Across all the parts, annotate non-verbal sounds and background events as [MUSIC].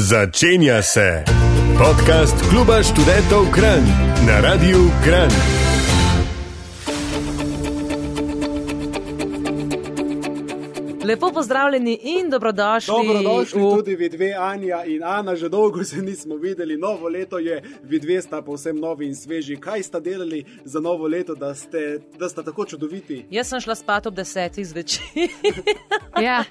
Začenja se podcast Kluba študentov Kran na Radiu Kran. Lepo pozdravljeni in dobrodošli. Dobrodošli v- tudi vi dve, Anja in Ana, že dolgo se nismo videli. Novo leto je, vi dve sta povsem novi in sveži. Kaj sta delali za novo leto, da ste, da sta tako čudoviti? Jaz sem šla spat ob desetih zvečer. [LAUGHS] Ja,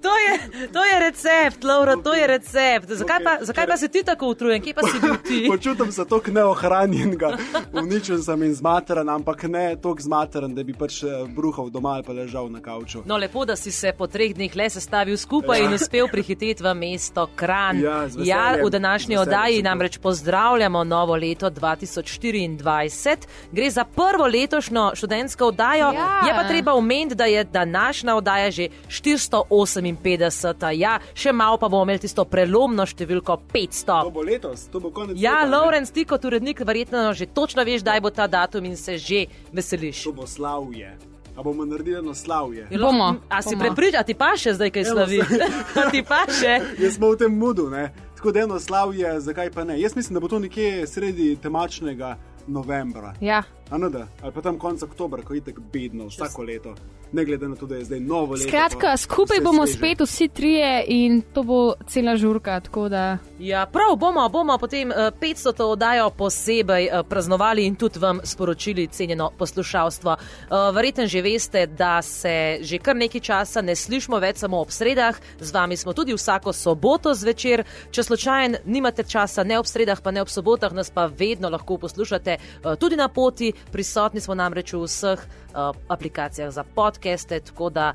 to, je, to je recept, Laura, to je recept. Zakaj, Okej, pa, zakaj pa si ti tako utrujen, kje pa si bil ti? [LAUGHS] Počutim se tako neohranjenega, uničen sem in zmateren, ampak ne tako zmateren, da bi pač eh, bruhal doma ali pa ležal na kavču. No, lepo, da si se po treh dneh le sestavil skupaj in uspel prihiteti v mesto Kran. Ja, ja, v današnji oddaji namreč pozdravljamo novo leto 2024. Gre za prvo letošnjo študentsko oddajo. Ja. Je pa treba omeniti, da je današnja oddaja že 458. Ja, še malo pa bomo imeli tisto prelomno številko 500. To bo letos, to bo konec Ja, leta. Lorenz, ti kot urednik, verjetno že točno veš, kdaj bo ta datum in se že veseliš. To bo slavje. A bomo naredili eno slavje? Je Bomo, A si prepričan, a ti pa še zdaj kaj slavi? [LAUGHS] A ti pa še? Jaz smo v tem mudu, ne? tako da eno slavje, zakaj pa ne? Jaz mislim, da bo to nekje sredi temačnega novembra. ja. Anada, ali pa tam konec oktobra, ko je tako bedno vsako leto, ne glede na to, da je zdaj novo leto. Skratka, pa skupaj bomo sveže. spet vsi trije in to bo cela žurka. tako Da... Ja, prav bomo, bomo potem eh, 500 to oddajo posebej eh, praznovali in tudi vam sporočili, cenjeno poslušalstvo. Eh, Verjetno že veste, da se že kar nekaj časa ne slišimo več samo ob sredah, z vami smo tudi vsako soboto zvečer. Če slučajno nimate časa ne ob sredah, pa ne ob sobotah, nas pa vedno lahko poslušate eh, tudi na poti. Prisotni smo namreč v vseh eh, aplikacijah za podcaste, tako da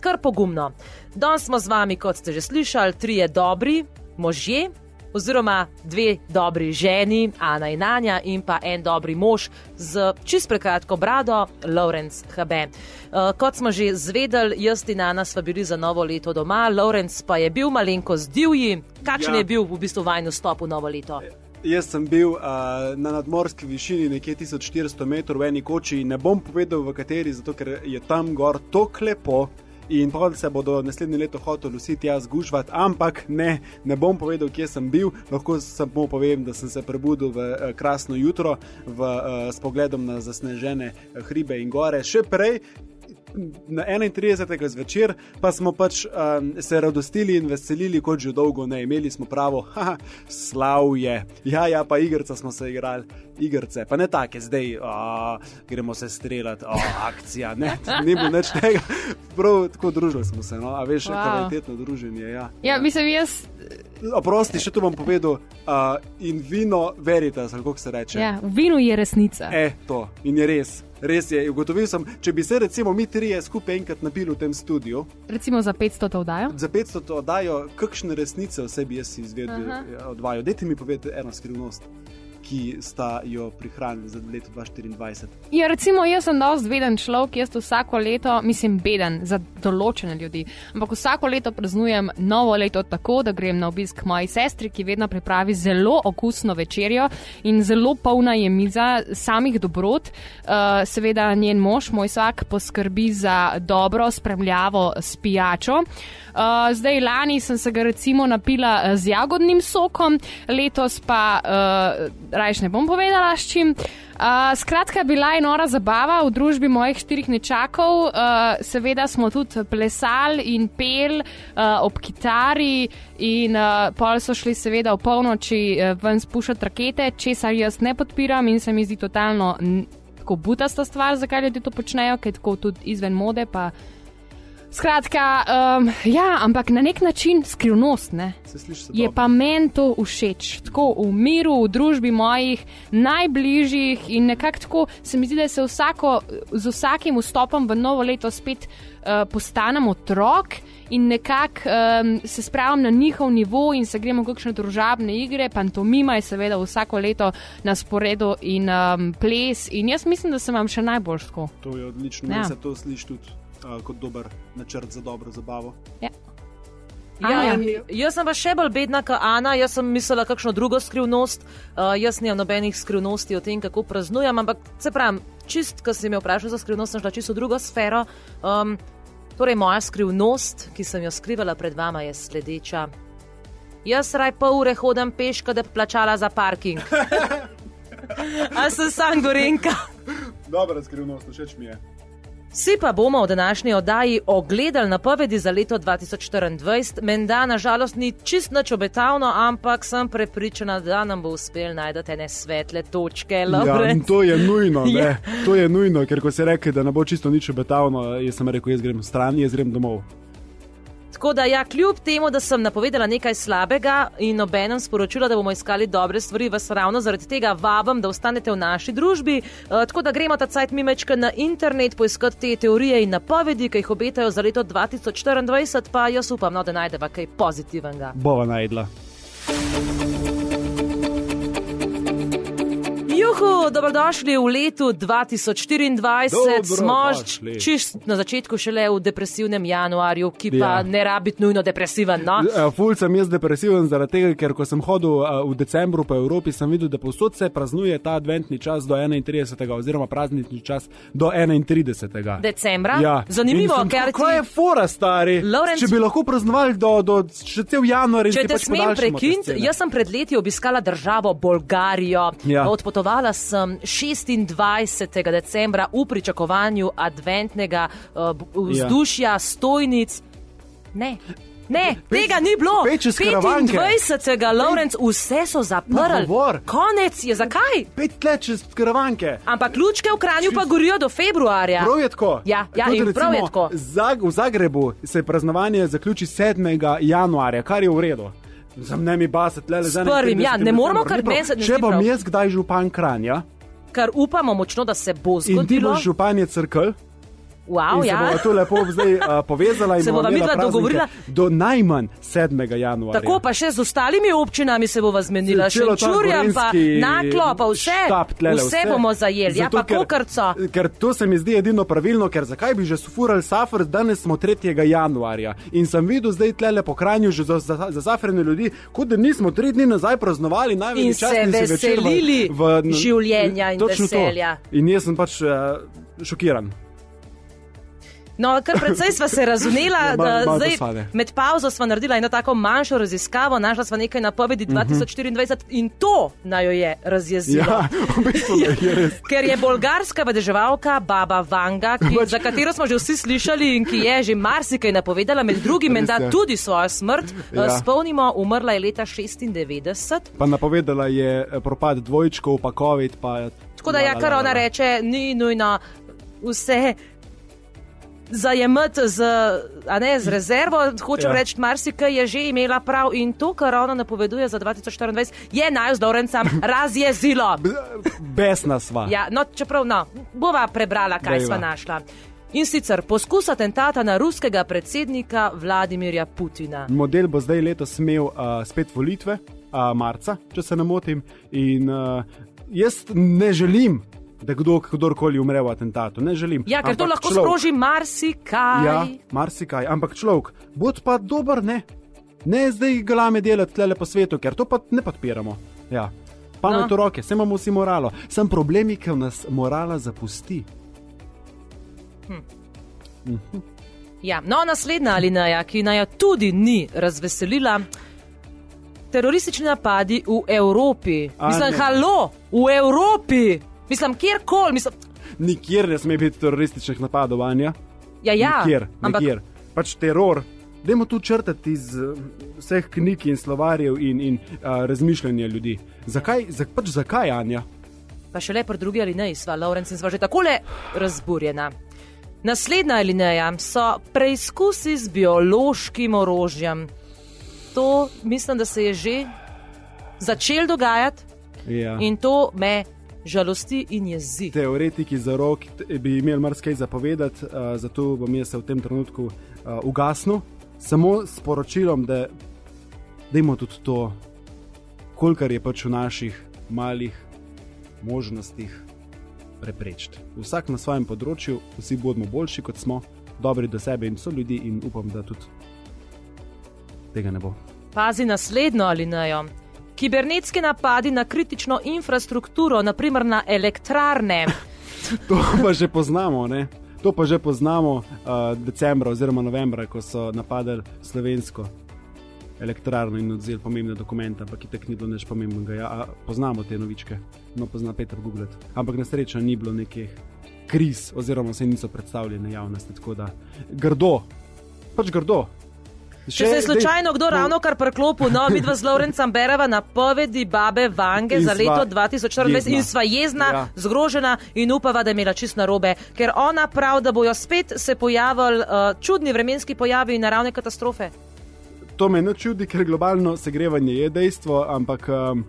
kar pogumno. Danes smo z vami, kot ste že slišali, trije dobri možje. Oziroma, dve dobri ženi, Ana in Anja, in pa en dobri mož z čist prekratko brado, Lorenz Habe. Uh, kot smo že zvedeli, jaz in Ana sva bili za novo leto doma, Lorenz pa je bil malenkost divji. Kakšen Ja. je bil v bistvu vajen vstop v novo leto? Jaz sem bil uh, na nadmorski višini nekje 1400 metrov v eni koči in ne bom povedal v kateri, zato ker je tam gor tako lepo. In pa se bodo naslednje leto hoteli vsi tja zgužvati, ampak ne, ne bom povedal, kje sem bil. Lahko samo povem, da sem se prebudil v eh, krasno jutro v, eh, s pogledom na zasnežene hribe in gore. Še prej, na 31. zvečer, pa smo pač um, se radostili in veselili, kot že dolgo ne. Imeli smo pravo, haha, slavje. Ja, ja, pa igrice smo se igrali, igrice, pa ne take, zdaj a, gremo se streljati, a, akcija, ne, ni bilo nič tega. Prav tako družili smo se, no, a veš, wow. Kvalitetno druženje. Ja, Ja, mislim, jaz. Oprosti, še to bom povedal. Uh, in vino, veritas, kako se reče. Ja, v vinu je resnica. E, to in je res. Res je, ugotovil sem, če bi se recimo mi trije skupaj enkrat napili v tem studiu, Recimo za 500 to vdajo. za 500 to oddajo, kakšne resnice vse bi jaz izvedel od vaju. Dajte mi povedati eno skrivnost, ki sta jo prihranili za leto 2024. Ja, recimo, jaz sem dosti veden človek, jaz vsako leto, mislim, beden za določene ljudi, ampak vsako leto praznujem novo leto tako, da grem na obisk moji sestri, ki vedno pripravi zelo okusno večerjo in zelo polna je miza samih dobrot. Uh, seveda njen mož, moj svak, poskrbi za dobro spremljavo s pijačo. Uh, zdaj, lani sem se ga recimo napila z jagodnim sokom, letos pa uh, rajš ne bom povedala s čim. Uh, skratka, bila je nora zabava v družbi mojih štirih nečakov. Uh, seveda smo tudi plesali in pel uh, ob kitari, in uh, pol so šli seveda v polnoči uh, ven spuščati rakete, česar jaz ne podpiram in se mi zdi totalno tako butasta stvar, zakaj ljudje to počnejo, ker je tako tudi izven mode. Pa... Skratka, um, ja, ampak na nek način skrivnost. Ne? Je pa meni to všeč, tako v miru, v družbi mojih najbližjih in nekako tako se mi zdi, da se vsako, z vsakim vstopom v novo leto spet uh, postanem otrok in nekako um, se spravim na njihov nivo in se gremo v kakšne družabne igre, pantomima je seveda vsako leto na sporedu in um, ples in jaz mislim, da se vam še najbolj tako. To je odlično, Ja. ja. se to sliši tudi uh, kot dober načrt za dobro zabavo. Ja. Ja, jaz sem pa še bolj bedna kot Ana, jaz sem mislila kakšno drugo skrivnost. Uh, jaz nimam nobenih skrivnosti o tem, kako praznujem, ampak se pravim, čist, ko si me vprašal za skrivnost, sem šla čisto v drugo sfero. Um, torej, moja skrivnost, ki sem jo skrivala pred vama, je sledeča. Jaz raj pol ure hodim peško, da bi plačala za parking. [LAUGHS] A sem sam gorenka. Dobra skrivnost, všeč mi je. Vsi pa bomo v današnji oddaji ogledali napovedi za leto 2024. Menda nažalost ni čist nič obetavno, ampak sem prepričana, da nam bo uspel najti ene svetle točke. Ja, to je nujno, [LAUGHS] Ja. To je nujno, ker ko si rekel, da ne bo čisto nič obetavno, jaz sem rekel, jaz grem stran, jaz grem domov. Tako da, ja, kljub temu, da sem napovedala nekaj slabega in obenem sporočila, da bomo iskali dobre stvari, vas ravno zaradi tega vabim, da ostanete v naši družbi. Uh, tako da gremo ta cajt mimečka na internet, poiskati te teorije in napovedi, ki jih obetajo za leto 2024, pa jaz upam, no, da najdeva kaj pozitivnega. Bova najdla. Juhu, dobrodošli v letu 2024. Smo Dobrodošli. čist na začetku šele v depresivnem januarju, ki pa Ja. ne rabi biti nujno depresiven. No? Eh, Ful sem jaz depresiven zaradi tega, ker ko sem hodil eh, v decembru po Evropi, sem videl, da povsod se praznuje ta adventni čas do 31. oziroma praznični čas do 31. Decembra. Ja. Zanimivo, In sem, ker Kaj ti- je fora, stari? Lorenz- Če bi lahko praznovali do, do še cel januar in Če te pač smem podaljšamo te prekiniti, scene. jaz sem pred leti obiskala državo Bolgarijo. Ja. Odpotovala sem 26. decembra v pričakovanju adventnega uh, vzdušja, ja. stojnic. Ne. Ne, Pej- tega ni bilo. pej čez karavanke. 25. Lorenz, vse so zaprli. Konec je, zakaj? Pet let čez karavanke. Ampak lučke v Kranju pa gorijo do februarja. Prav je tako. Ja, ja, Tudi in prav je recimo tako. Zag, v Zagrebu se praznovanje zaključi 7. januarja, kar je v redu. Za ne mi basati, le S prvim, ja, ne moramo kar meni se ne Če bom jaz kdaj župan Kranja Kar upamo močno, da se bo in ti zgodilo. boš županje crkl, Wow, in se ja. bomo tu lepo zdaj uh, povezala in Se bova midva dogovorila? Do najmanj 7. januarja. Tako pa še z ostalimi občinami se bova zmenila, še Celo ta čurjam, pa naklo, pa vse. štab tlele, Vse bomo zajeli, ja Zato, pa kokrco. Ker to se mi zdi edino pravilno, ker zakaj bi že sufurali safr, danes smo 3. januarja in sem videl zdaj tlele po kranju že za, za, za zafrene ljudi, kot da nismo tri dni nazaj praznovali In največji se častni večer v- veselili v, življenja in veselja. To. In jaz sem pač uh, šokiran. No, kar precej sva se razumela, Ja, malo- da malo zdaj dosade. med pauzo sva naredila eno tako manjšo raziskavo, našla sva nekaj napovedi 2024 in to naj jo je razjezilo. Mhm. Ja, v bistvu je res. [LAUGHS] Ker je bolgarska vedeževalka Baba Vanga, ki, Pač- za katero smo že vsi slišali in ki je že marsikaj napovedala, med drugim menda tudi svojo smrt, Ja. ja. spomnimo, umrla je leta 96. Pa napovedala je eh, propad dvojčkov, pa COVID. Pa, Tako da, ja, kar ona reče, ni nujno vse. Zajemati z, ne, z rezervo, hočem Ja. reči, marsikaj je že imela prav in to, kar ona napoveduje za 2024, je naj z Lorencem [LAUGHS] razjezilo. Besna sva. Ja, no, čeprav, no, bova prebrala, kaj Dajva. sva našla. In sicer poskus atentata na ruskega predsednika Vladimirja Putina. Model bo zdaj letos imel uh, spet volitve, uh, marca, če se ne motim. In uh, jaz ne želim, da kdo, kdorkoli umre v atentatu. Ne želim. Ja, ker to Ampak lahko človek- sproži marsikaj. Ja, marsikaj. Ampak človek, bod pa dober, ne. Ne zdaj galame delati tle po svetu, ker to pa ne podpiramo. Ja. Pamet No. v roke, vse imamo vsi moralo. Sem problemi, ki nas morala zapusti. Ja, no, naslednja alineja, ki naj jo tudi ni razveselila. Teroristični napadi v Evropi. A Mislim, ne. halo, v Evropi. Mislim, kjerkoli. Mislim, Nikjer ne sme biti terorističnih napadov, Anja. ja, ja. Nikjer, ampak nikjer. Pač teror. Dajmo tu črtati iz eh, vseh knjig in slovarjev in, in uh, razmišljanja ljudi. Zakaj, za, pač zakaj, Anja? pa še le pri drugi alineji sva, Lorenz in sva že takole razburjena. Naslednja alineja so preizkusi z biološkim orožjem. To mislim, da se je že začel dogajati Ja. in to me žalosti in jezi. Teoretiki za rok bi imeli marsikaj zapovedati, uh, zato bom jaz se v tem trenutku uh, ugasnil, samo s poročilom, da dajmo tudi to, kolikor je pač v naših malih možnostih preprečiti. Vsak na svojem področju, vsi bodimo boljši kot smo, dobri do sebe in so ljudi, in upam, da tudi tega ne bo. Pazi naslednjo alinejo. Kibernetski napadi na kritično infrastrukturo, naprimer na elektrarne. [LAUGHS] To pa že poznamo, ne? To pa že poznamo uh, decembra oziroma novembra, ko so napadali slovensko elektrarno in odzeli pomembne dokumente, ampak itek ni bilo nič pomembnega. Ja, poznamo te novičke, no pozna Peter Google. Ampak na srečo ni bilo nekih kriz, oziroma se niso predstavljene javnosti. Tako da grdo, pač grdo. Če se je slučajno kdo ravno kar preklopil, no, mi dva z Lorencem bereva napovedi babe Vange za leto 2024 jezna. in sva jezna, Ja. zgrožena in upava, da je imela čist narobe, ker ona pravi, da bojo spet se pojavili uh, čudni vremenski pojavi in naravne katastrofe. To me ne čudi, ker globalno segrevanje je dejstvo, ampak um,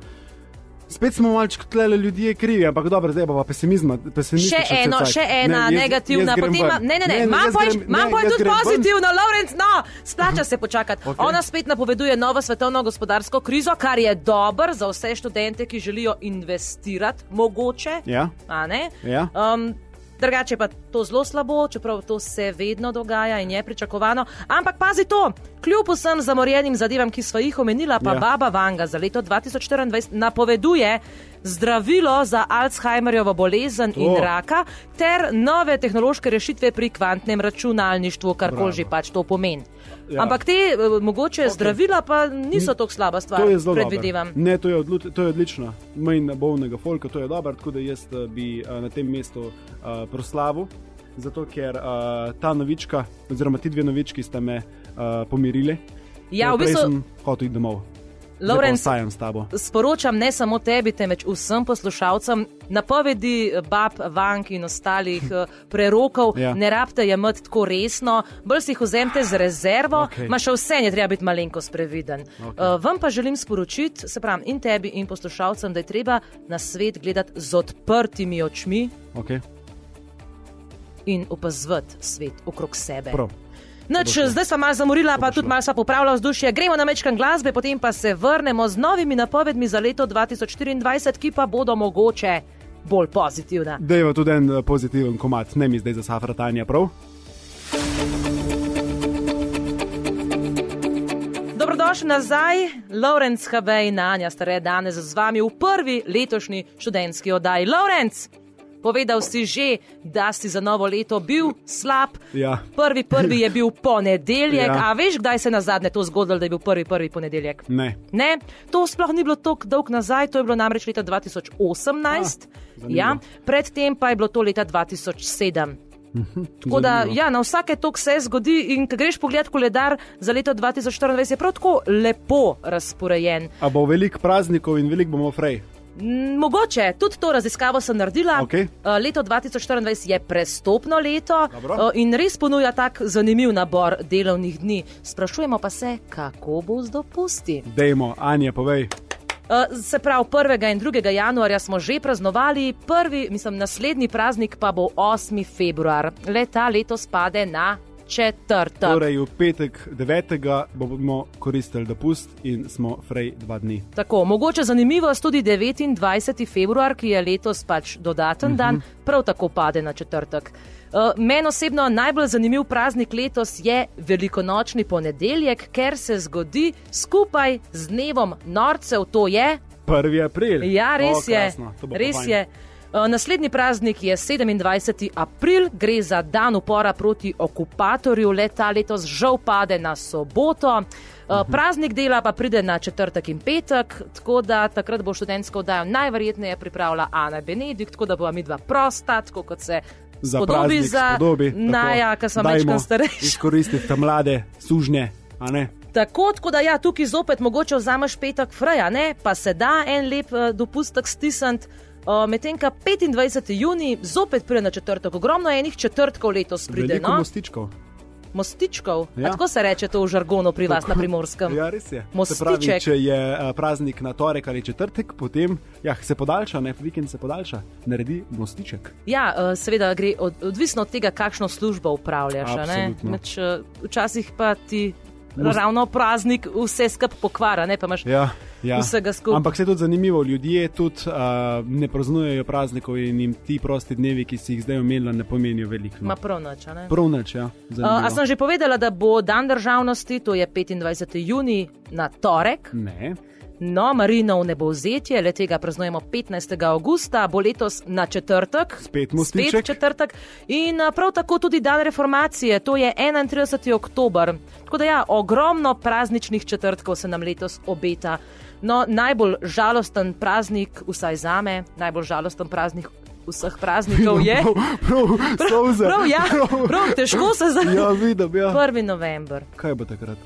spet smo malček tlele ljudje krivi, ampak dobro, zdaj pa pesimizma. Še eno, še ena ne, negativna, potem ima, ne, ne, ne, imam pa imam pa tudi pozitivno, Lorenz, no, splača se počakati. Ok. Okay. Ona spet napoveduje novo svetovno gospodarsko krizo, kar je dober za vse študente, ki želijo investirati, mogoče. Ja, a ne? ja. Um, drugače pa to zelo slabo, čeprav to se vedno dogaja in je pričakovano. Ampak pazi to, kljub vsem zamorjenim zadevam, ki smo jih omenila, pa Ja. Baba Vanga za leto 2024 napoveduje zdravilo za Alzheimerjevo bolezen To. in raka ter nove tehnološke rešitve pri kvantnem računalništvu, kar koli že pač to pomeni. Ja. Ampak te eh, mogoče okay. zdravila pa niso tako slaba stvar, To je zelo predvidevam. Ne, to je, odlu, to je odlično. Manj bolnega folka, to je dobro, tako da jaz eh, bi uh, na tem mestu uh, proslavil. Zato, ker uh, ta novička, oziroma ti dve novički, sta me uh, pomirili. Ja, v bistvu, hotel iti domov. Lorenz, sporočam ne samo tebi, temveč vsem poslušalcem, napovedi bab, vank in ostalih eh, prerokov, Ja. ne rabite jemati tako resno, bolj si jih vzemite z rezervo, Okej. ma še vse je treba biti malenkost previden. Okej. Okay. Uh, vam pa želim sporočiti, se pravi in tebi in poslušalcem, da je treba na svet gledati z odprtimi očmi Okay. in opazovati svet okrog sebe. Prav. Noč, zdaj smo malo zamorila, bo pa tudi malo sva popravila vzdušje. Gremo na mečkan glasbe, potem pa se vrnemo z novimi napovedmi za leto 2024, ki pa bodo mogoče bolj pozitivna. Dejva tudi en eh, pozitiven komat, ne mi zdaj za safratanja, prav? Dobrodošli nazaj, Lorenz HB in Anja Stare danes z vami v prvi letošnji študentski oddaji. Lorenz, povedal si že, da si za novo leto bil slab. Ja. Prvi, prvi je bil ponedeljek, Ja. a veš, kdaj se je na zadnje to zgodilo, da je bil prvi, prvi ponedeljek? Ne. Ne, to sploh ni bilo tako dolgo nazaj, to je bilo namreč leta 2018, zanimivo. ja, predtem pa je bilo to leta 2007. Tako da, ja, na vsake tok se zgodi, in ko greš pogledat koledar za leto 2024, je prav tako lepo razporejen. A bo veliko praznikov in veliko bomo frej. Mogoče tudi to raziskavo sem naredila. Okej. Uh, Leto 2024 je prestopno leto Dobro. uh, in res ponuja tak zanimiv nabor delovnih dni. Sprašujemo pa se, kako bo z dopusti. Dejmo, Anja, povej. Uh, se pravi, 1. in 2. januarja smo že praznovali, prvi, mislim, naslednji praznik pa bo 8. februar. Leta letos pade na četrtek. Torej, v petek 9. bomo koristili dopust in smo frej dva dni. Tako, mogoče zanimivost tudi 29. februar, ki je letos pač dodaten uh -huh. dan, prav tako pade na četrtek. Uh, Meni osebno najbolj zanimiv praznik letos je velikonočni ponedeljek, ker se zgodi skupaj z dnevom norcev, to je 1. april. Ja, res o, je. krasno, Res fajn. je. Uh, Naslednji praznik je 27. april, gre za dan upora proti okupatorju, leta letos žal pade na soboto. Uh, praznik dela pa pride na četrtek in petek, tako da takrat bo študentsko oddajo najverjetneje pripravila Ana Benedikt, tako da bo mi dva prosta, tako kot se Za praznik za spodobi, tako. Naja, ki sem večkrat starejši. Izkoristiti te mlade, sužnje, a ne? Tako, tako da ja, tukaj zopet mogoče vzameš petek fraja, ne? pa se da en lep uh, dopustek stisniti. Uh, Medtem ko 25. juni zopet pride na četrtek, ogromno enih četrtkov letos pride, Veliko no? mostičkov. mostičkov. Ja. Ja. Tako se reče to v žargonu pri vas na primorskem. Ja, res je. Mostiček. pravi, če je uh, praznik na torek ali četrtek, potem ja, se podaljša, ne, vikend se podaljša, naredi mostiček. Ja, uh, seveda gre od, odvisno od tega, kakšno službo upravljaš. a. Meč, uh, včasih pa ti Most- ravno praznik vse skup pokvara, ne pa imaš Ja, ja. vsega skupaj. Ampak se je tudi zanimivo, ljudje tudi uh, ne praznujejo praznikov in jim ti prosti dnevi, ki si jih zdaj omenila, ne pomenijo veliko. Ma No. prav noč, ne? Prav nič, ja. Uh, Zanimivo. a sem že povedala, da bo dan državnosti, to je 25. juni na torek. Ne. No, Marinov nebovzetje, le tega praznujemo 15. augusta, bo letos na četrtek. Spet mostiček. Spet četrtek. In prav tako tudi dan reformacije, to je 31. oktober. Tako da ja, ogromno prazničnih četrtkov se nam letos obeta. No, najbolj žalosten praznik, vsaj za me, najbolj žalosten praznik vseh praznikov je. Prav, prav, solze. Prav, ja, prav, težko se Ja, zavedati. vidim, ja. 1. november, Kaj bo takrat?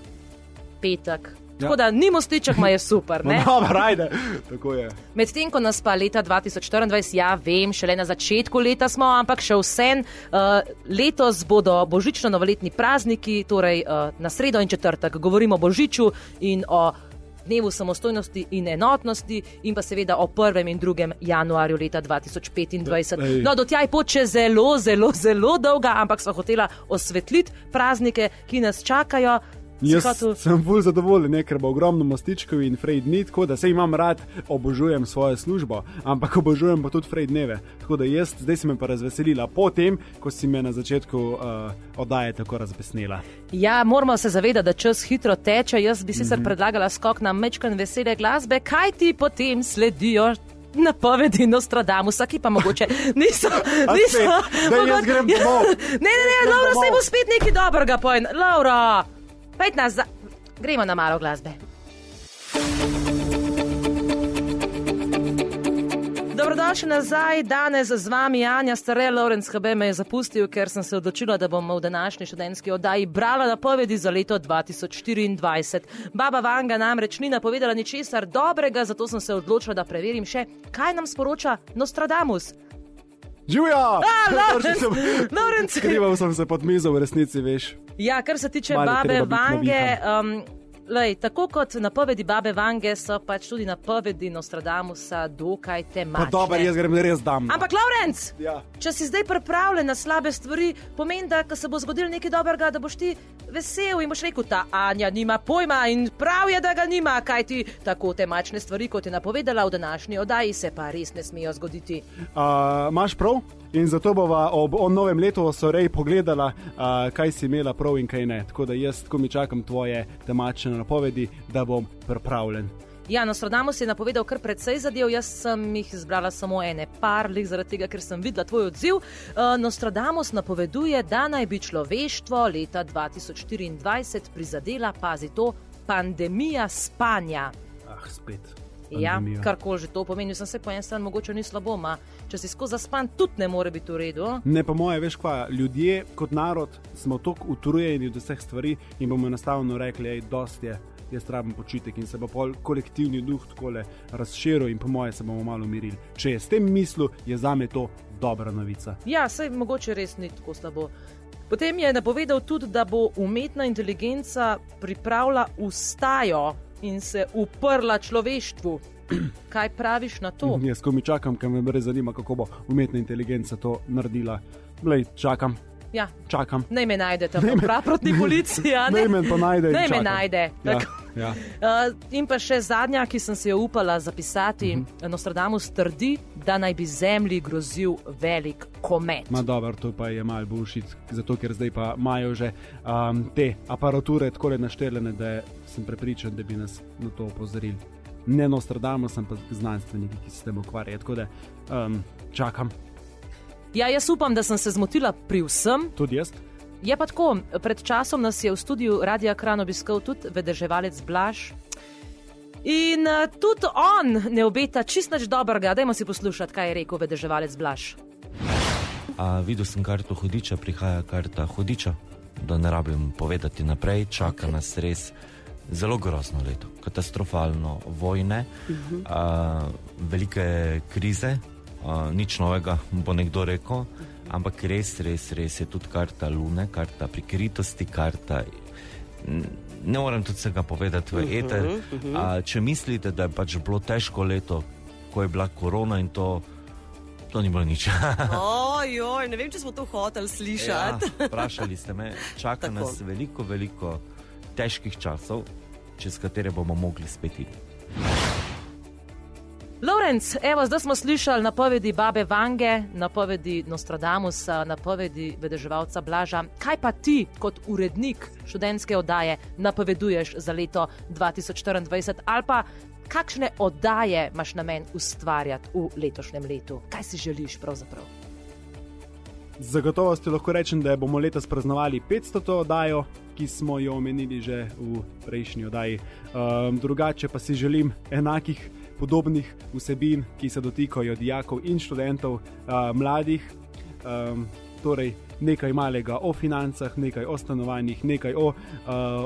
petek. Ja. Tako da ni mostiček, ma je super. No, Ne? dobro, ajde. Tako je. Medtem ko nas pa leta 2024, ja, vem, šele na začetku leta smo, ampak še vsem, uh, letos bodo božično-novoletni prazniki, torej uh, na sredo in četrtek. Govorimo o božiču in o dnevu samostojnosti in enotnosti, in pa seveda o 1. in 2. januarju leta 2025. Ej. No, do tja je pot še zelo, zelo, zelo dolga, ampak smo hotela osvetliti praznike, ki nas čakajo. Si Jaz hotel- sem bolj zadovoljen, ne, ker bo ogromno mostičkov in frej dni, tako da se imam rad, obožujem svojo službo, ampak obožujem pa tudi frej dneve. Tako da jaz zdaj sem me pa razveselila po tem, ko si me na začetku uh, oddaje tako razbesnela. Ja, moramo se zavedati, da čas hitro teče. Jaz bi sicer mm -hmm. predlagala skok na mečkan vesele glasbe, kaj ti potem sledijo. Napovedi Nostradamusa, ki pa mogoče [LAUGHS] niso. Niso spet? Domov. [LAUGHS] Ne, ne, ne, Laura, se bo spet nekaj dobrega pojen. Laura, pejt nas za. Gremo na malo glasbe. Dobrodošli nazaj, danes z vami Anja Stare, Lorenz HB me je zapustil, ker sem se odločila, da bom v današnji študentski oddaji brala napovedi za leto 2024. Baba Vanga namreč ni napovedala ničesar dobrega, zato sem se odločila, da preverim še, kaj nam sporoča Nostradamus. Živijo! Lorenz, Lorenz. Skrival sem se pod mizo, v resnici veš. Ja, kar se tiče Malo je babe treba biti Vange. navihan. Um, Lej, tako kot napovedi babe Vange, so pač tudi napovedi Nostradamusa dokaj Pa tematične. dobro, jaz grem res dam. no. Ampak, Lorenz, Ja. če si zdaj pripravljen na slabe stvari, pomeni, da se bo zgodilo nekaj dobrega, da boš ti vesel in boš rekel, ta Anja nima pojma in prav je, da ga nima, kaj ti tako temačne stvari, kot je napovedala v današnji oddaji, se pa res ne smejo zgoditi. Uh, Máš prav? In zato bova ob novem letu sorej pogledala, uh, kaj si imela prav in kaj ne. Tako da jaz tako mi čakam tvoje temačne napovedi, da bom pripravljen. Ja, Nostradamus je napovedal kar precej zadev, jaz sem jih izbrala samo ene par, lih zaradi tega, ker sem videla tvoj odziv. Uh, Nostradamus napoveduje, da naj bi človeštvo leta 2024 prizadela, pazi to, pandemija spanja. Ah, spet. Ja, pandemija. karkoli že to pomeni, sem se po eni strani mogoče ni slabo, ma če si skozi zaspan, tudi ne more biti v redu. Ne, pa moje, veš, kva, ljudje kot narod smo tako utrujeni od vseh stvari in bomo enostavno rekli, da dost je, jaz rabim počitek in se bo pol kolektivni duh tako razširil in po moje se bomo malo umirili. Če je s tem mislil, je za me to dobra novica. Ja, sej mogoče res ni tako slabo. Potem je napovedal tudi, da bo umetna inteligenca pripravila ustajo in se uprla človeštvu. [CLEARS THROAT] Kaj praviš na to? Jaz, ko mi čakam, ker me res zanima, kako bo umetna inteligenca to naredila. Glej, čakam, Ja, čakam. naj me najdete, prav proti policiji. a ne? [LAUGHS] Naj me pa najde. Naj me najde. Tako. ja. Uh, in pa še zadnja, ki sem se jo upala zapisati. Uh -huh. Nostradamus trdi, da naj bi Zemlji grozil velik komet. Ma dobro, to pa je malo bullshit, zato ker zdaj pa imajo že um, te aparature tako našteljene, da sem prepričan, da bi nas na to opozorili. Ne Nostradamus, ampak znanstveniki, ki se s tem ukvarjajo. Tako da um, čakam, Ja, jaz upam, da sem se zmotila pri vsem. tudi jaz. Je pa tako, pred časom nas je v studiu Radia Kran obiskal tudi vedeževalec Blaž. In uh, tudi on ne obeta čist nič dobrega. Dajmo si poslušati, kaj je rekel vedeževalec Blaž. A, videl sem karto hudiča, prihaja karta hudiča, da ne rabim povedati naprej, čaka okay. nas res zelo grozno leto, katastrofalno vojne, uh -huh. a, velike krize, a, nič novega, bo nekdo rekel, ampak res, res, res je tudi karta lune, karta prikritosti, karta. Ne morem tudi vsega povedati v eter. Uh -huh, uh -huh. Če mislite, da je pač bilo težko leto, ko je bila korona in to, to ni bilo nič. [LAUGHS] Ojoj, ne vem, če smo to hoteli slišati. Ja, vprašali ste me, čaka Tako. nas veliko, veliko težkih časov, čez katere bomo mogli spet iti. Lorenz, evo, zdaj smo slišali napovedi babe Vange, napovedi Nostradamusa, napovedi vedeževalca Blaža. Kaj pa ti, kot urednik študentske oddaje, napoveduješ za leto 2024 ali pa kakšne oddaje imaš namen ustvarjati v letošnjem letu? Kaj si želiš pravzaprav? Z zagotovostjo lahko rečem, da bomo letos praznovali 500. oddajo, ki smo jo omenili že v prejšnji oddaji. Um, drugače pa si želim enakih, podobnih vsebin, ki se dotikajo dijakov in študentov, uh, mladih. Um, torej, nekaj malega o financah, nekaj o stanovanjih, nekaj o uh,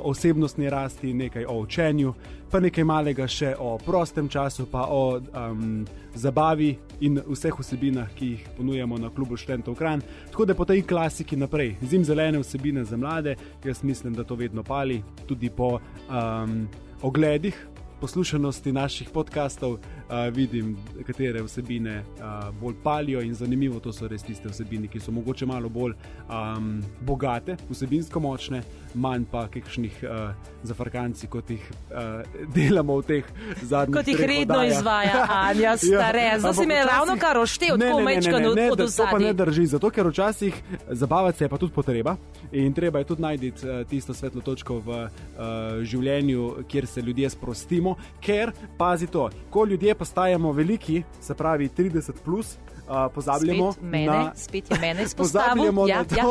osebnostni rasti, nekaj o učenju, pa nekaj malega še o prostem času, pa o um, zabavi in vseh vsebinah, ki jih ponujamo na klubu študentov Kran. Tako da po tej klasiki naprej, zim zelene vsebine za mlade, jaz mislim, da to vedno pali, tudi po um, ogledih. Poslušanosti naših podkastov, uh, vidim, katere vsebine uh, bolj palijo in zanimivo. To so res tiste vsebine, ki so mogoče malo bolj um, bogate, vsebinsko močne, manj pa kakšnih uh, zafrkanci, kot jih uh, delamo v teh zadnjih Kot jih redno oddajah. izvaja [LAUGHS] Anja Stare. Zdaj si me ravno kar oštev, Ne, tako ne, ne, mečka ne, ne, od da- To pa ne drži, zato ker včasih zabavati se je pa tudi potreba in treba je tudi najti uh, tisto svetlo točko v uh, življenju, kjer se ljudje sprostimo. Ker, pazi to, ko ljudje postajamo veliki, se pravi 30, plus, uh, pozabljamo Spet mene, na. spet je mene [LAUGHS] izpostavil. Ja, to, ja.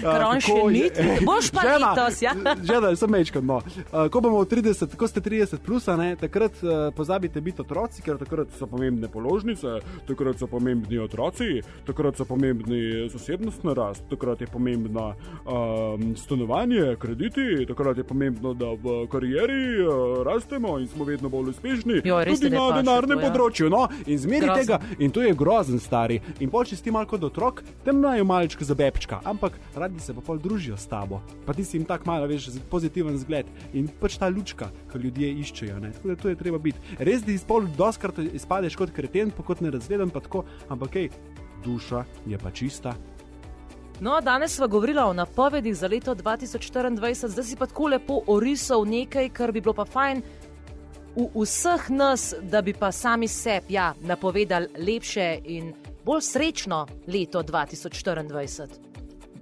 Ker on še ni. Boš pa Žena, letos, ja. [LAUGHS] Že sem mečkam. No. Uh, ko bomo v 30, ko ste 30, plus, ne, takrat uh, pozabite biti otroci, ker takrat so pomembne položnice, takrat so pomembni otroci, takrat so pomembni zasebnostna rast, takrat je pomembno um, stanovanje, krediti, takrat je pomembno, da v karieri uh, rastemo in smo vedno bolj uspešni. Ti tudi na denarnem ja. področju. No, in Grozen. tega, in to je grozen, stari. In pol, če si ti malo kot otrok, tem imajo malčka za bebčka, ampak radi se pa pol družijo s tabo. Pa ti si jim tako malo, veš, pozitiven zgled in pač ta lučka, ki ljudje iščejo. Ne? Tako da to je treba biti. Res, da izpol doskrat izpadeš kot kreten, pa kot nerazveden, pa tako, ampak hej, duša je pa čista. No, danes smo govorili o napovedih za leto 2024, zdaj si pa tako lepo orisal nekaj, kar bi bilo pa fajn v vseh nas, da bi pa sami sebi ja, napovedali lepše in bolj srečno leto 2024.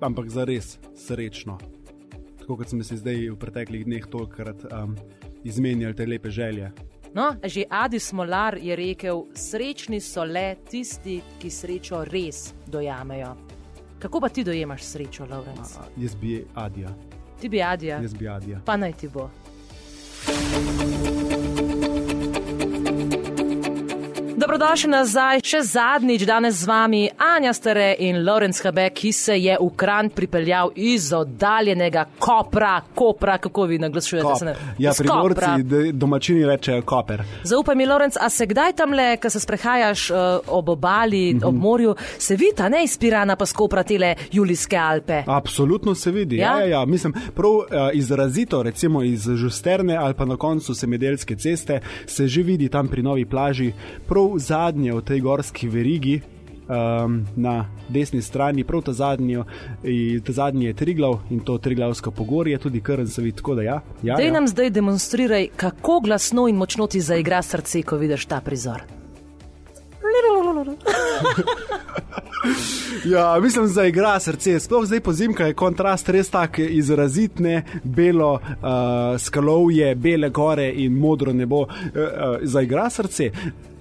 Ampak za res srečno. Tako kot smo si zdaj v preteklih dneh tolikrat um, izmenjali te lepe želje. No, že Adi Smolar je rekel: srečni so le tisti, ki srečo res dojamejo. Kako pa ti dojemaš srečo, Laurence? A, jaz bi Adija, Ti bi Adija, jaz bi Adija. pa naj ti bo. Dobrodošli nazaj, še zadnjič danes z vami Anja Stare in Lorenz Habek, ki se je v Kran pripeljal iz oddaljenega Kopra, Kopra, kako vi naglašujete? Se ne- Ja, iz primorci, de- domačini rečejo koper. Zaupaj mi, Lorenz, a se kdaj tam le, ko se sprehajaš uh, ob obali, mm. -hmm. ob morju, se vidi ta neizpirana pa skopra tele Julijske Alpe? Absolutno se vidi. Ja? Ja, ja, ja. Mislim, prav uh, izrazito, recimo iz Žusterne ali pa na koncu Semedelske ceste, se že vidi tam pri novi plaži, prav zadnje v tej gorski verigi. Um, na desni strani, prav ta zadnji, ta zadnji je Triglav in to Triglavsko pogorje, tudi Krn se vidi tako, da ja. ja, Dej ja. nam zdaj demonstriraj, kako glasno in močno ti zaigra srce, ko vidiš ta prizor. [LAUGHS] Ja, mislim, da igra srce. Sploh zdaj po zimka je kontrast res tak izrazit, ne belo uh, skalovje, bele gore in modro nebo. Uh, uh, zaigra srce.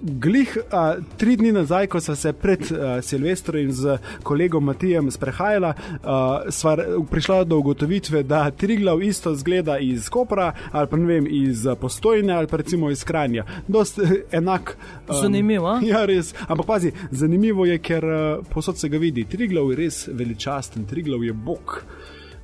Glih uh, tri dni nazaj, ko sem se pred uh, Silvestrom in z kolegom Matijem sprehajala, uh, sva prišla do ugotovitve, da Triglav isto zgleda iz Kopra ali pa ne vem, iz Postojne ali pa recimo iz Kranja. Dost uh, enak. Um, Zanimivo? Ja, res. Ampak pazi, zanimivo je, ker uh, posod se ga vidi. Triglav je res veličasten, Triglav je bog,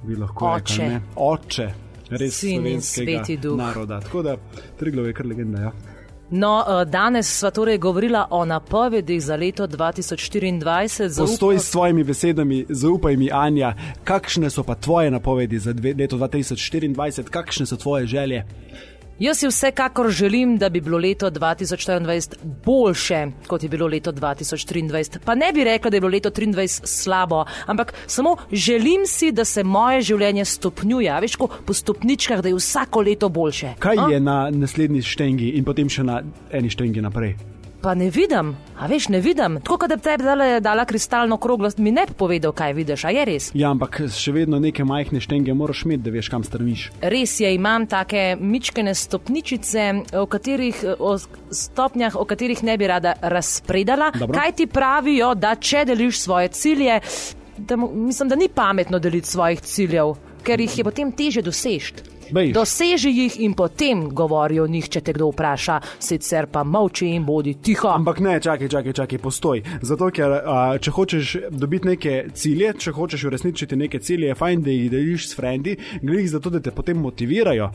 bi lahko Oče. rekel. ne? Oče. Res Sin in slovenskega sveti duh. naroda. Tako da Triglav je kar legenda. Ja. No, eh, danes sva torej govorila o napovedih za leto 2024. Zaup- Postoj s svojimi besedami, zaupaj mi, Anja, kakšne so pa tvoje napovedi za dve, leto 2024, kakšne so tvoje želje? Jaz si vsekakor želim, da bi bilo leto 2024 boljše, kot je bilo leto 2023. Pa ne bi rekla, da je bilo leto 2023 slabo, ampak samo želim si, da se moje življenje stopnjuje, veš, ko po stopničkah, da je vsako leto boljše. Kaj A? je na naslednji štengi in potem še na eni štengi naprej? Pa ne vidim, a veš, ne vidim. Tako kot da bi tebi dala, dala kristalno kroglost, mi ne bi povedal, kaj vidiš, a je res. Ja, ampak še vedno neke majhne štenge moraš imeti, da veš, kam strmiš. Res je, imam take mičkene stopničice, o, katerih, o stopnjah, o katerih ne bi rada razpredala. Dobro. Kaj ti pravijo, da če deliš svoje cilje, da, mislim, da ni pametno deliti svojih ciljev, ker jih je potem teže doseči. Bejž. Doseži jih in potem govori o njih, če te kdo vpraša, sicer pa molči in bodi tiho. Ampak ne, čakaj, čakaj, čakaj, postoj. Zato, ker a, če hočeš dobiti neke cilje, če hočeš uresničiti neke cilje, je fajn, da jih deliš s frendi, glih zato, da te potem motivirajo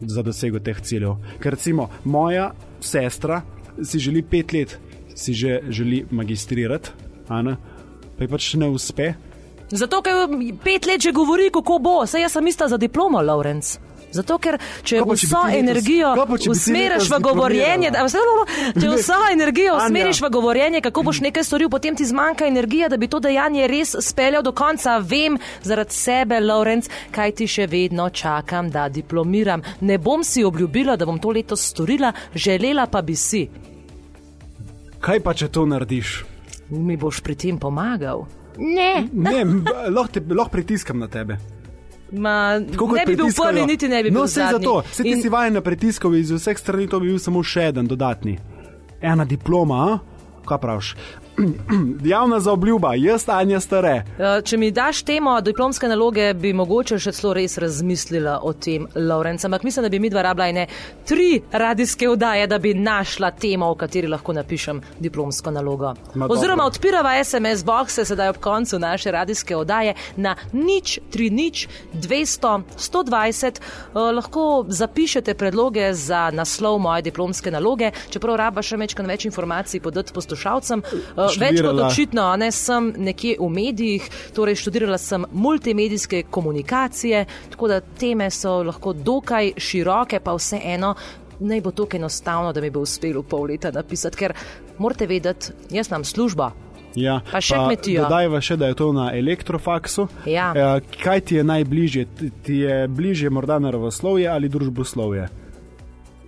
za dosego teh ciljev. Ker recimo moja sestra si želi pet let, si že želi magistrirati, a ne, pa ji pač ne uspe. Zato, ker pet let že govori, kako bo, saj jaz sem ista za diplomo, Lawrence. Zato, ker če Kaj vso ti energijo ti usmeriš v govorjenje, da, vse, če vso energijo usmeriš v govorjenje, kako boš nekaj storil, potem ti zmanjka energije, da bi to dejanje res speljal do konca. Vem zaradi sebe, Lawrence, kaj ti še vedno čakam, da diplomiram. Ne bom si obljubila, da bom to letos storila, želela pa bi si. Kaj pa, če to narediš? Mi boš pri tem pomagal. Ne, Ne, [LAUGHS] lahko, te, lahko pritiskam na tebe. Ma, Tako ne bi bil prvi, niti ne bi bil No, sej zadnji. zato, se ti In- si vajen na pritiskov iz vseh strani, to bi bil samo še en dodatni. Ena diploma, a? kaj praviš? [CLEARS THROAT] Javna zaobljuba, jaz Anja stare. Eh, Če mi daš temo diplomske naloge, bi mogoče še celo res razmislila o tem, Lorenz. Ampak mislim, da bi mi dva rabila ene tri radijske vdaje, da bi našla temo, o kateri lahko napišem diplomsko nalogo. Ma Oziroma dobro. odpirava SMS boxe sedaj ob koncu naše radijske vdaje na nič, tri nič, 200, 120. Eh, Lahko zapišete predloge za naslov moje diplomske naloge, čeprav raba še mečkan več informacij podati poslušalcem. Eh, Več kot Študirala. očitno, ne sem nekje v medijih, torej študirala sem multimedijske komunikacije, tako da teme so lahko dokaj široke, pa vseeno. Naj bo to enostavno, da mi bo uspelo pol leta napisati, ker morate vedeti, jaz imam službo. Ja, Pa še kmetijo. Dodajva še, da je to na elektrofaksu. Ja. Eh, Kaj ti je najbližje? Ti je bližje morda naravoslovje ali družboslovje?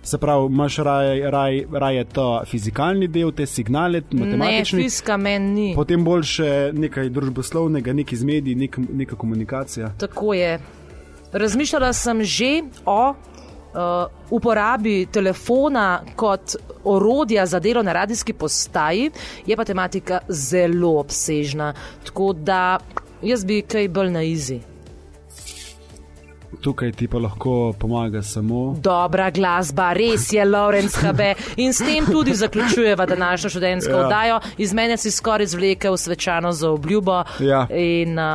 Se pravi, imaš raje, raje, raje to fizikalni del, te signale, Ne, matematični, fiska meni ni. potem bolj še nekaj družboslovnega, nekaj iz medij, nek, neka komunikacija. Tako je. Razmišljala sem že o uh, uporabi telefona kot orodja za delo na radijski postaji, je pa tematika zelo obsežna. Tako da jaz bi kaj bolj na izi. Tukaj ti pa lahko pomaga samo. Dobra glasba, res je Lorenz HB. In s tem tudi zaključujeva današnjo študentsko Ja. oddajo. Iz mene si skoraj zvlekel svečano za obljubo. Ja. In uh,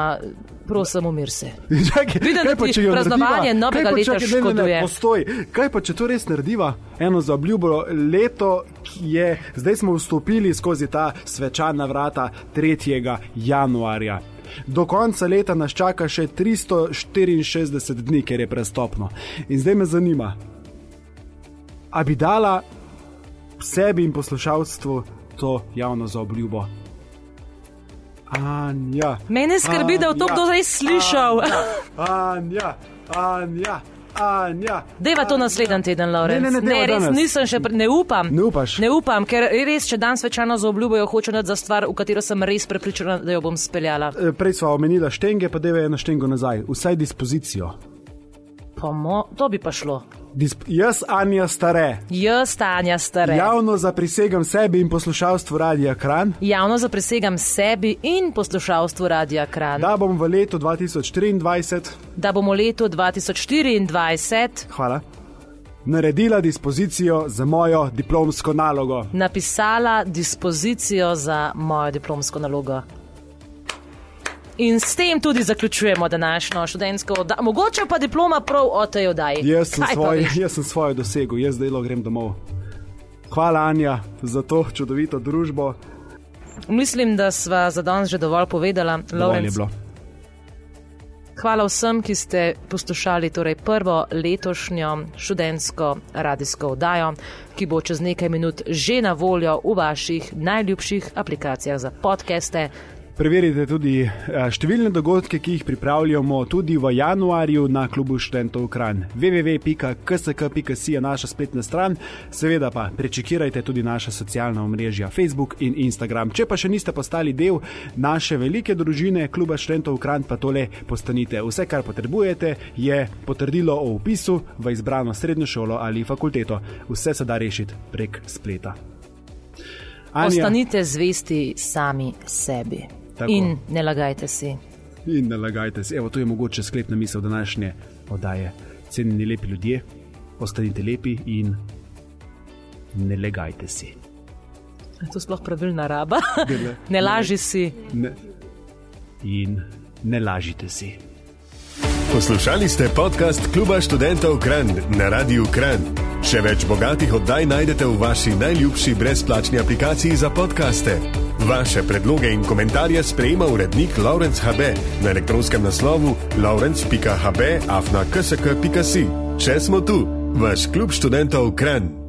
prosim, umir se. [LAUGHS] Čakaj, Vidim, da ti praznovanje novega pa, leta čakaj, ne, ne, ne, škoduje? Postoj, kaj pa, če to res narediva? Eno za obljubo leto, ki je, zdaj smo vstopili skozi ta svečana vrata 3. januarja. Do konca leta nas čaka še 364 dni, ker je prestopno. In zdaj me zanima, a bi dala sebi in poslušalstvu to javno zaobljubo? Anja. Mene skrbi, da je to Anja, kdo zdaj slišal. Anja, Anja, Anja. Deva to naslednji teden, Lorenz. Ne, ne, ne, deva ne res danes. nisem še, pre- ne upam. Ne upaš? Ne upam, ker res, če dan svečano za obljubo, jo hočem dati za stvar, v katero sem res prepričana, da jo bom speljala. Eh, Prej smo omenili štenge, pa deve eno štengo nazaj, vsaj dispozicijo. Pomo, to bi pa šlo. Disp jaz, Anja, stare, Jaz, Tanja, stare. javno zaprisegam sebi in poslušalstvu Radia Kran, Javno zaprisegam sebi in poslušalstvu Radia Kran, da. bom v letu 2024, da bomo v letu 2024 hvala, naredila dispozicijo za mojo diplomsko nalogo. napisala dispozicijo za mojo diplomsko nalogo. In s tem tudi zaključujemo današnjo študentsko oddajo. Mogoče pa diploma prav o tej oddaji. Jaz sem, Kaj svoj, jaz sem svojo dosegel, jaz zdaj grem domov. Hvala, Anja, za to čudovito družbo. Mislim, da sva za danes že dovolj povedala. Dovolj. Hvala vsem, ki ste poslušali torej prvo letošnjo študentsko radijsko oddajo, ki bo čez nekaj minut že na voljo v vaših najljubših aplikacijah za podkeste. Preverite tudi eh, številne dogodke, ki jih pripravljamo tudi v januarju na klubu študentov Kran. www.ksk.si je naša spletna stran, seveda pa prečekirajte tudi naša socialna omrežja Facebook in Instagram. Če pa še niste postali del naše velike družine kluba študentov Kran, pa tole postanite. Vse, kar potrebujete, je potrdilo o upisu v izbrano srednjo šolo ali fakulteto. Vse se da rešiti prek spleta. Anja, Ostanite zvesti sami sebi Tako. in ne lagajte si. In ne lagajte se, evo, to je mogoče sklepna misel današnje oddaje. Cenjeni lepi ljudje, ostanite lepi in ne lagajte si. Je to sploh pravilna raba? Ne. [LAUGHS] Ne laži si. Ne. In ne lažite si. Poslušali ste podcast Kluba študentov Kran na Radiu Kran. Še več bogatih oddaj najdete v vaši najljubši brezplačni aplikaciji za podkaste. Vaše predloge in komentarje sprejema urednik Laurence HB na elektronskem naslovu laurence.hb afna ksk.si. Še smo tu, vaš klub študentov Kran.